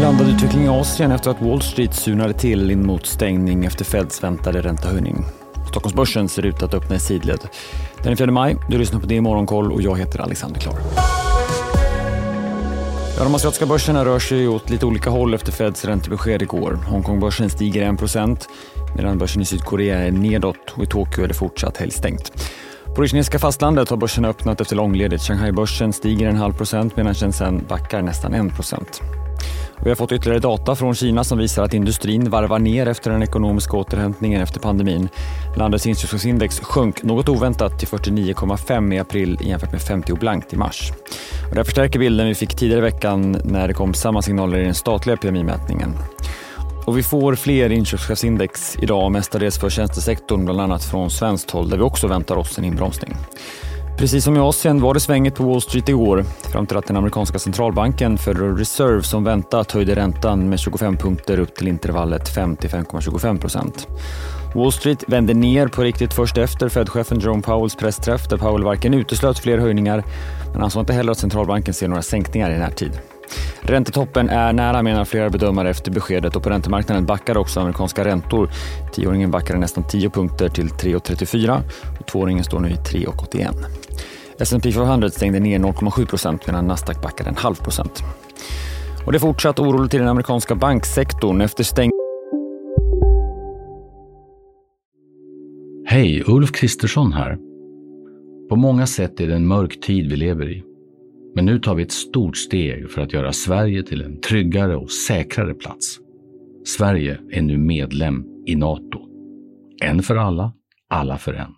Blandad utveckling i Asien efter att Wall Street sunade till in mot stängning efter Feds väntade räntehöjning. Stockholmsbörsen ser ut att öppna i sidled. Den är 4 maj, du lyssnar på det i Morgonkoll och jag heter Alexander Klar. Ja, de asiatiska börserna rör sig åt lite olika håll efter Feds räntebesked igår. Hongkongbörsen stiger 1 medan börsen i Sydkorea är nedåt och i Tokyo är det fortsatt helgstängt. På det kinesiska fastlandet har börsen öppnat efter långledigt. Shanghai-börsen stiger en halv procent medan Shenzhen backar nästan 1 procent. Vi har fått ytterligare data från Kina som visar att industrin varvar ner efter den ekonomiska återhämtningen efter pandemin. Landets inköpsindex sjönk något oväntat till 49,5 i april jämfört med 50 blankt i mars. Och det förstärker bilden vi fick tidigare i veckan när det kom samma signaler i den statliga PMI-mätningen. Och vi får fler inköpschefsindex idag, mestadels för tjänstesektorn, bland annat från svenskt håll där vi också väntar oss en inbromsning. Precis som i Asien var det svänget på Wall Street igår fram till att den amerikanska centralbanken Federal Reserve som väntat höjde räntan med 25 punkter upp till intervallet 5-5,25 procent. Wall Street vände ner på riktigt först efter Fed-chefen Jerome Powells pressträff där Powell varken uteslöt fler höjningar men han sa inte heller att centralbanken ser några sänkningar i närtid. Räntetoppen är nära menar flera bedömare efter beskedet och på räntemarknaden backar också amerikanska räntor. Tioåringen backade nästan 10 punkter till 3,34 och tvååringen står nu i 3,81. S&P 500 stängde ner 0,7 medan Nasdaq backade en halv procent. Och det är fortsatt oroligt i den amerikanska banksektorn efter stäng... Hej, Ulf Kristersson här. På många sätt är det en mörk tid vi lever i. Men nu tar vi ett stort steg för att göra Sverige till en tryggare och säkrare plats. Sverige är nu medlem i Nato. En för alla, alla för en.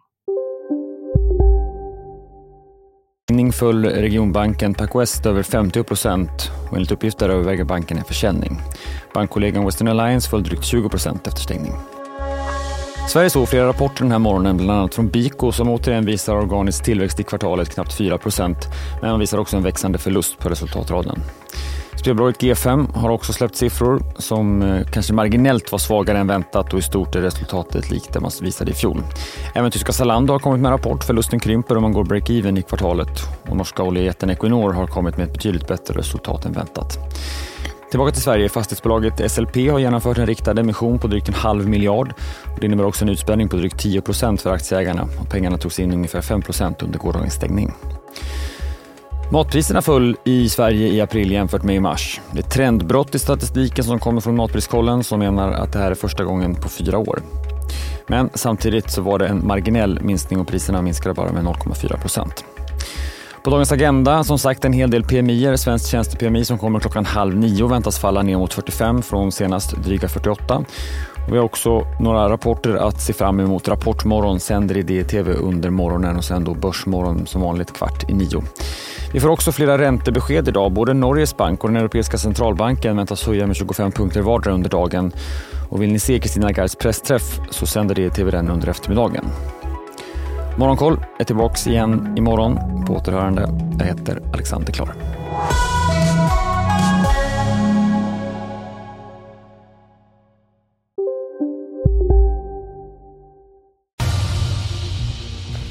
föll regionbanken Pacwest över 50 procent och enligt uppgifter överväger banken en försäljning. Bankkollegan Western Alliance föll drygt 20 procent efter stängning. Sverige såg flera rapporter den här morgonen, bland annat från Biko som återigen visar organisk tillväxt i kvartalet knappt 4% men man visar också en växande förlust på resultatraden. Spelbolaget G5 har också släppt siffror som eh, kanske marginellt var svagare än väntat och i stort är resultatet likt det man visade i fjol. Även tyska Zalando har kommit med en rapport. Förlusten krymper och man går break-even i kvartalet. Och norska oljejätten Equinor har kommit med ett betydligt bättre resultat än väntat. Tillbaka till Sverige. Fastighetsbolaget SLP har genomfört en riktad emission på drygt en halv miljard. Det innebär också en utspänning på drygt 10 procent för aktieägarna. Och pengarna togs in ungefär 5 procent under gårdagens stängning. Matpriserna föll i Sverige i april jämfört med i mars. Det är trendbrott i statistiken som kommer från Matpriskollen som menar att det här är första gången på fyra år. Men samtidigt så var det en marginell minskning och priserna minskade bara med 0,4 procent. På dagens agenda, som sagt en hel del PMI, Svenskt tjänste-PMI som kommer klockan halv nio väntas falla ner mot 45 från senast dryga 48. Vi har också några rapporter att se fram emot. Rapportmorgon sänder i DTV under morgonen och sen då Börsmorgon som vanligt kvart i nio. Vi får också flera räntebesked idag. Både Norges bank och den Europeiska centralbanken väntas höja med 25 punkter vardera under dagen. Och vill ni se Kristina Gards pressträff så sänder DTV den under eftermiddagen. Morgonkoll är tillbaka igen imorgon. På återhörande. Jag heter Alexander Klar.